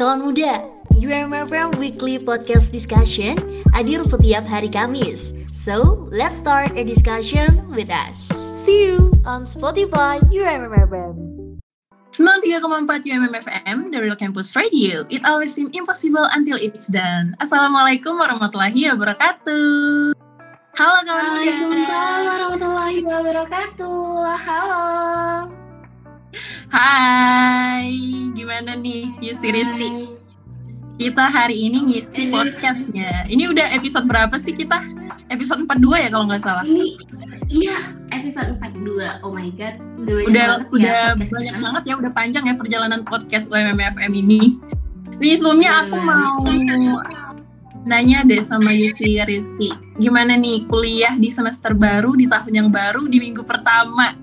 Kawan muda, UMFM Weekly Podcast Discussion hadir setiap hari Kamis. So, let's start a discussion with us. See you on Spotify UMFM. 93,4 UMMFM, The Real Campus Radio. It always seems impossible until it's done. Assalamualaikum warahmatullahi wabarakatuh. Halo kawan muda. Waalaikumsalam warahmatullahi wabarakatuh. Halo. Hai, gimana nih Yusi Risti? Kita hari ini ngisi podcastnya. Ini udah episode berapa sih kita? Episode 42 ya kalau nggak salah. Ini iya episode 42. Oh my god. Udah banyak Udah banget ya udah banyak kita. banget ya, udah panjang ya perjalanan podcast UMMFM ini. Nih sebelumnya aku Iya. mau nanya deh sama Yusi Risti. Gimana nih kuliah di semester baru, di tahun yang baru, di minggu pertama?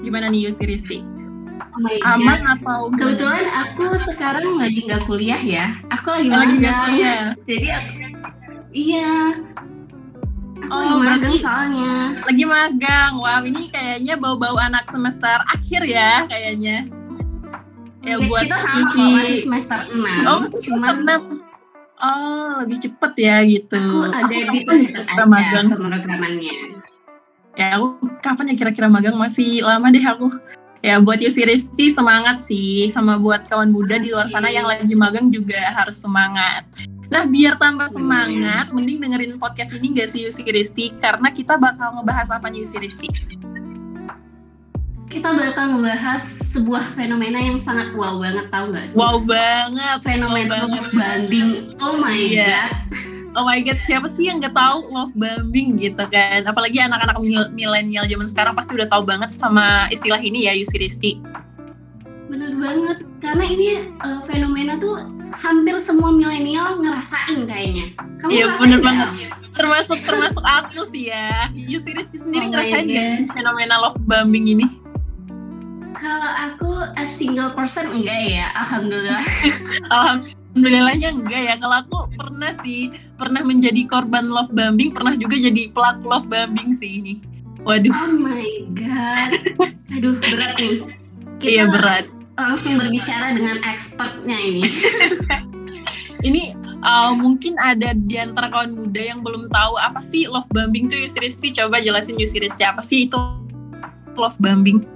Gimana nih Yusi Risti? Oh. Aman atau? Kebetulan aku sekarang lagi nggak kuliah ya. Aku lagi Oh, lagi nggak kuliah? Jadi aku, iya. Aku Oh, magang berarti- soalnya. Lagi magang. Wow, ini kayaknya bau-bau anak semester akhir ya kayaknya. Ya Oke, buat kita sama masih semester 6. Oh, masih semester Cuman 6. Oh, lebih cepet ya gitu. Aku ada di kira-kira aja magang? pemrogramannya. Ya, aku kapan ya kira-kira magang masih lama deh aku. Ya, buat Yusi Risti semangat sih. Sama buat kawan muda di luar sana yang lagi magang juga harus semangat. Nah, biar tambah semangat, mending dengerin podcast ini gak sih Yusi Risti? Karena kita bakal ngebahas apa nih Yusi Risti? Kita bakal ngebahas sebuah fenomena yang sangat wow banget tau gak sih? Wow banget, Fenomena wow banget. bombing. Oh my Iya. god. Oh my god, siapa sih yang gak tahu love bombing gitu kan? Apalagi anak-anak mil- milenial zaman sekarang pasti udah tahu banget sama istilah ini ya Yusi Risti. Bener banget. Karena ini uh, fenomena tuh hampir semua milenial ngerasain kayaknya. Kamu Iya, bener nggak? banget. Termasuk termasuk aku sih ya. Yusi Risti sendiri Oh ngerasain gak sih fenomena love bombing ini? Kalau aku a single person enggak ya, alhamdulillah. Alhamdulillahnya enggak ya. Kalau aku pernah sih, pernah menjadi korban love bombing, pernah juga jadi pelaku love bombing sih ini. Waduh, Oh my god. Aduh, berat nih. Kita iya berat. langsung berbicara dengan expertnya ini. Ini uh, mungkin ada di antara kawan muda yang belum tahu apa sih love bombing tuh Yusi Risti. Coba jelasin Yusi Risti apa sih itu love bombing?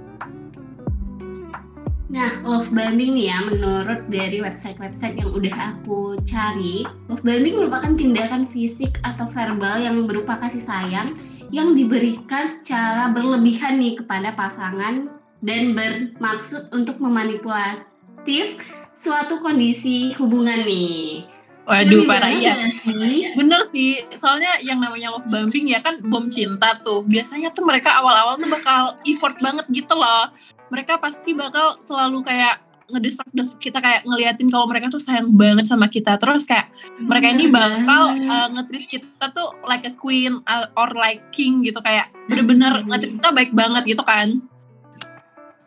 Nah, love bombing nih ya, menurut dari website-website yang udah aku cari, love bombing merupakan tindakan fisik atau verbal yang berupa kasih sayang yang diberikan secara berlebihan nih kepada pasangan dan bermaksud untuk memanipulatif suatu kondisi hubungan nih. Waduh, parah iya. sih? Bener sih, soalnya yang namanya love bombing ya kan bom cinta tuh. Biasanya tuh mereka awal-awal tuh bakal effort banget gitu loh. Mereka pasti bakal selalu kayak ngedesak-desak kita kayak ngeliatin kalau mereka tuh sayang banget sama kita. Terus kayak mereka ini bakal uh, nge-treat kita tuh like a queen uh, or like king gitu kayak bener-bener Hmm. nge-treat kita baik banget gitu kan.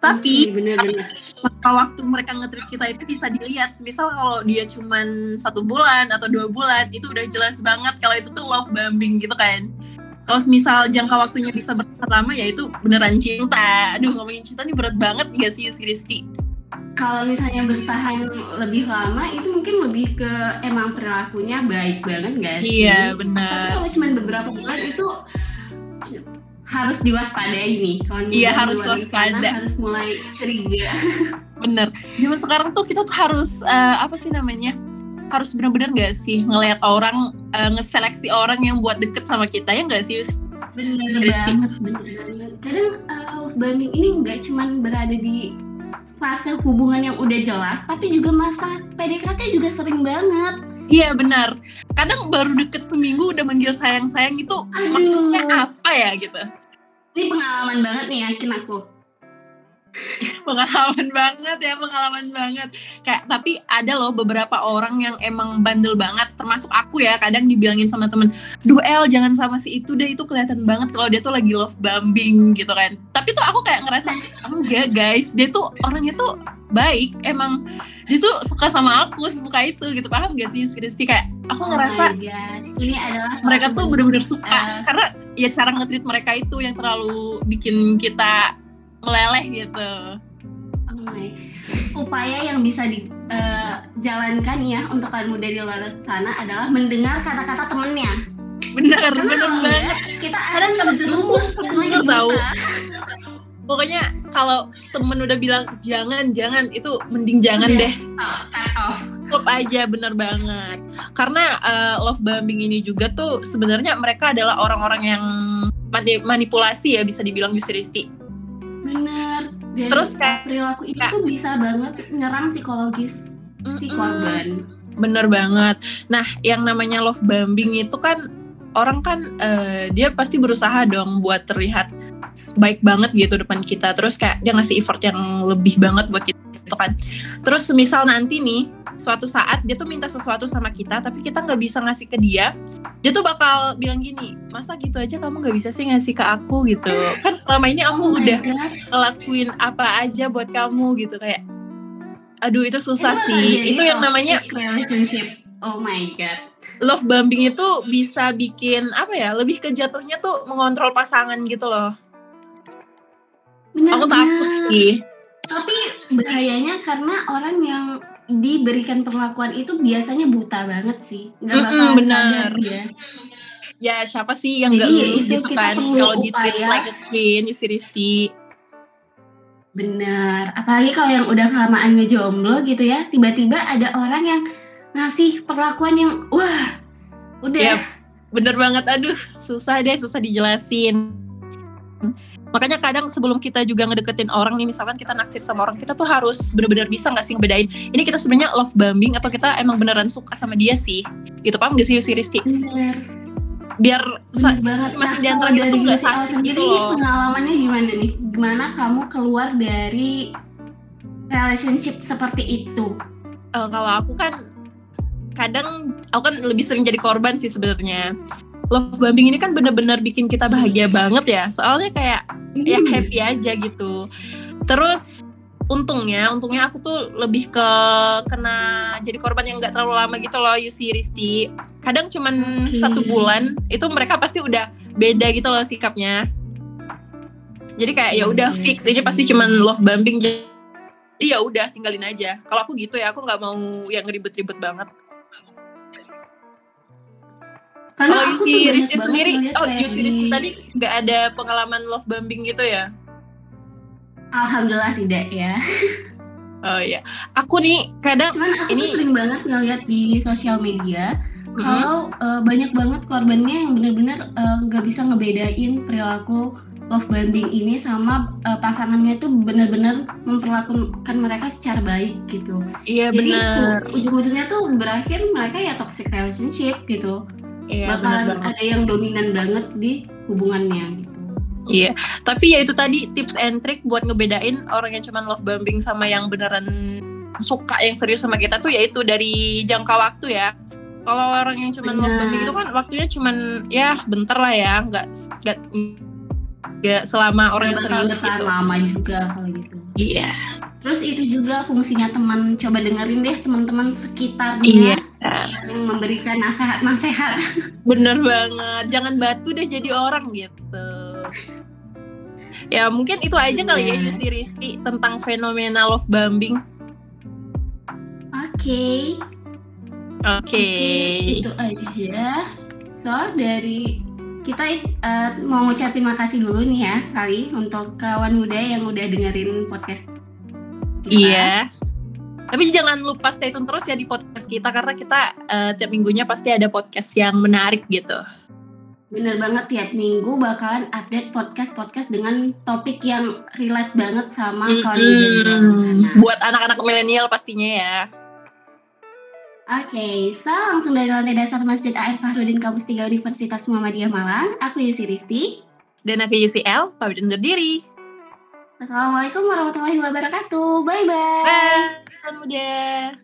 Tapi bener-bener. maka waktu mereka nge-treat kita itu bisa dilihat. Misal kalau dia cuman satu bulan atau dua bulan, itu udah jelas banget kalau itu tuh love bombing gitu kan. Kalau misal jangka waktunya bisa bertahan lama ya itu beneran cinta. Aduh ngomongin cinta nih berat banget gak sih Yusi Rizky? kalau misalnya bertahan lebih lama itu mungkin lebih ke emang perilakunya baik banget gak sih? Iya Tapi bener. kalau cuma beberapa bulan itu harus diwaspadai nih. Kalau Iya, harus waspada. Harus mulai curiga. Bener. Zaman sekarang tuh kita tuh harus eh, apa sih namanya? Harus bener-bener gak sih ngelihat orang, eh, ngeseleksi orang yang buat deket sama kita ya gak sih? Bener banget, bener banget. Kadang uh, bombing ini nggak cuma berada di fase hubungan yang udah jelas, tapi juga masa PDKT juga sering banget. Iya benar. Kadang baru deket seminggu udah manggil sayang-sayang itu Aduh. maksudnya apa ya gitu. Ini pengalaman banget nih yakin aku. Pengalaman banget ya, pengalaman banget. Kayak tapi ada loh beberapa orang yang emang bandel banget, termasuk aku ya. Kadang dibilangin sama temen, duh El jangan sama si itu deh, itu kelihatan banget kalau dia tuh lagi love bombing gitu kan. Tapi tuh aku kayak ngerasa enggak guys, dia tuh orangnya tuh baik, emang dia tuh suka sama aku, sesuka itu gitu. Paham gak sih Kristi kayak aku ngerasa Oh ini adalah mereka tuh bener-bener suka eh, karena ya cara nge-treat mereka itu yang terlalu bikin kita meleleh gitu. oh upaya yang bisa dijalankan ya untuk kawan muda di luar sana adalah mendengar kata-kata temennya. bener kalau banget kita akan terjerumus bener tahu. pokoknya kalau temen udah bilang jangan jangan itu mending jangan Udah. deh Oh, stop aja bener banget karena eh, love bombing ini juga tuh sebenarnya mereka adalah orang-orang yang mani- manipulasi ya bisa dibilang Yusi Risti Bener. Dan Terus kayak- perilaku itu kayak- tuh bisa banget nyerang psikologis si Mm-mm. korban. Bener banget. Nah, yang namanya love bombing itu kan orang kan eh, dia pasti berusaha dong buat terlihat baik banget gitu depan kita. Terus kayak dia ngasih effort yang lebih banget buat kita gitu kan. Terus misal nanti nih suatu saat dia tuh minta sesuatu sama kita tapi kita nggak bisa ngasih ke dia dia tuh bakal bilang gini masa gitu aja kamu nggak bisa sih ngasih ke aku? gitu. Kan selama ini aku Oh udah ngelakuin apa aja buat kamu gitu kayak aduh itu susah Itu sih. itu yang namanya relationship. Oh my god. love bombing itu bisa bikin apa ya lebih ke jatuhnya tuh mengontrol pasangan gitu loh. Aku takut sih. Tapi bahayanya karena orang yang diberikan perlakuan itu biasanya buta banget sih. Nggak bakal benar. sadar dia. ya siapa sih yang nggak gitu kan kalau di treat like a queen Yusi Risti Benar. Apalagi kalau yang udah kelamaan ngejomblo gitu ya, tiba-tiba ada orang yang ngasih perlakuan yang wah udah Yap. bener banget aduh susah deh susah dijelasin makanya kadang sebelum kita juga ngedeketin orang nih misalkan kita naksir sama orang kita tuh harus bener-bener bisa nggak sih ngebedain ini kita sebenarnya love bombing atau kita emang beneran suka sama dia sih gitu paham gak sih si Risti benar biar masing-masing di antara kalau kita tuh nggak Al sakit sendiri gitu loh. pengalamannya gimana nih? Gimana kamu keluar dari relationship seperti itu? Eh, kalau aku kan kadang aku kan lebih sering jadi korban sih sebenarnya love bombing ini kan bener-bener bikin kita bahagia banget ya soalnya kayak ya Hmm. happy aja gitu. Terus untungnya untungnya aku tuh lebih ke kena jadi korban yang nggak terlalu lama gitu loh Yusi Risti kadang cuman Oke. satu bulan itu mereka pasti udah beda gitu loh sikapnya. Jadi kayak ya udah fix. Ini pasti cuman love bombing jadi ya udah tinggalin aja. Kalau aku gitu ya aku nggak mau yang ribet-ribet banget Karena kalau Yusi banget sendiri oh Yusi Risti tadi nggak ada pengalaman love bombing gitu ya Alhamdulillah tidak ya. oh iya aku nih kadang Cuman aku Ini- sering banget ngeliat di sosial media Mhm. kalau eh, banyak banget korbannya yang benar-benar eh, nggak bisa ngebedain perilaku love bombing ini sama eh, pasangannya tuh benar-benar memperlakukan mereka secara baik gitu. iya Jadi benar ujung-ujungnya tuh berakhir mereka ya toxic relationship gitu. Iya Bakalan ada yang dominan banget di hubungannya gitu. Iya, tapi ya itu tadi tips and trick buat ngebedain orang yang cuman love bombing sama yang beneran suka yang serius sama kita tuh yaitu dari jangka waktu ya. Kalau orang yang cuman love bombing itu kan waktunya cuman ya bentar lah ya, nggak nggak nggak selama orang yang serius gitu. lama juga kalau gitu. Iya, Terus itu juga fungsinya teman coba dengerin deh teman-teman sekitarnya iya, yang memberikan nasihat-nasihat. bener banget. Jangan batu deh jadi orang gitu. Ya mungkin itu aja kali ya Bener. Yusi Rizky tentang fenomena love bombing. Oke, Oke. itu aja. So dari kita eh, mau ngucapin makasih dulu nih ya kali untuk kawan muda yang udah dengerin podcast kita. Iya. Tapi jangan lupa stay tune terus ya di podcast kita karena kita eh, tiap minggunya pasti ada podcast yang menarik gitu. Bener banget tiap minggu bakalan update podcast-podcast dengan topik yang relate banget sama Mm-mm. sana. Buat anak-anak milenial pastinya ya. Oke, so langsung dari lantai dasar Masjid AR Fahrudin Kampus 3 Universitas Muhammadiyah Malang, aku Yusi Risti. Dan aku UCL, pamit undur diri. Wassalamualaikum warahmatullahi wabarakatuh. Bye-bye. Bye, kawan muda.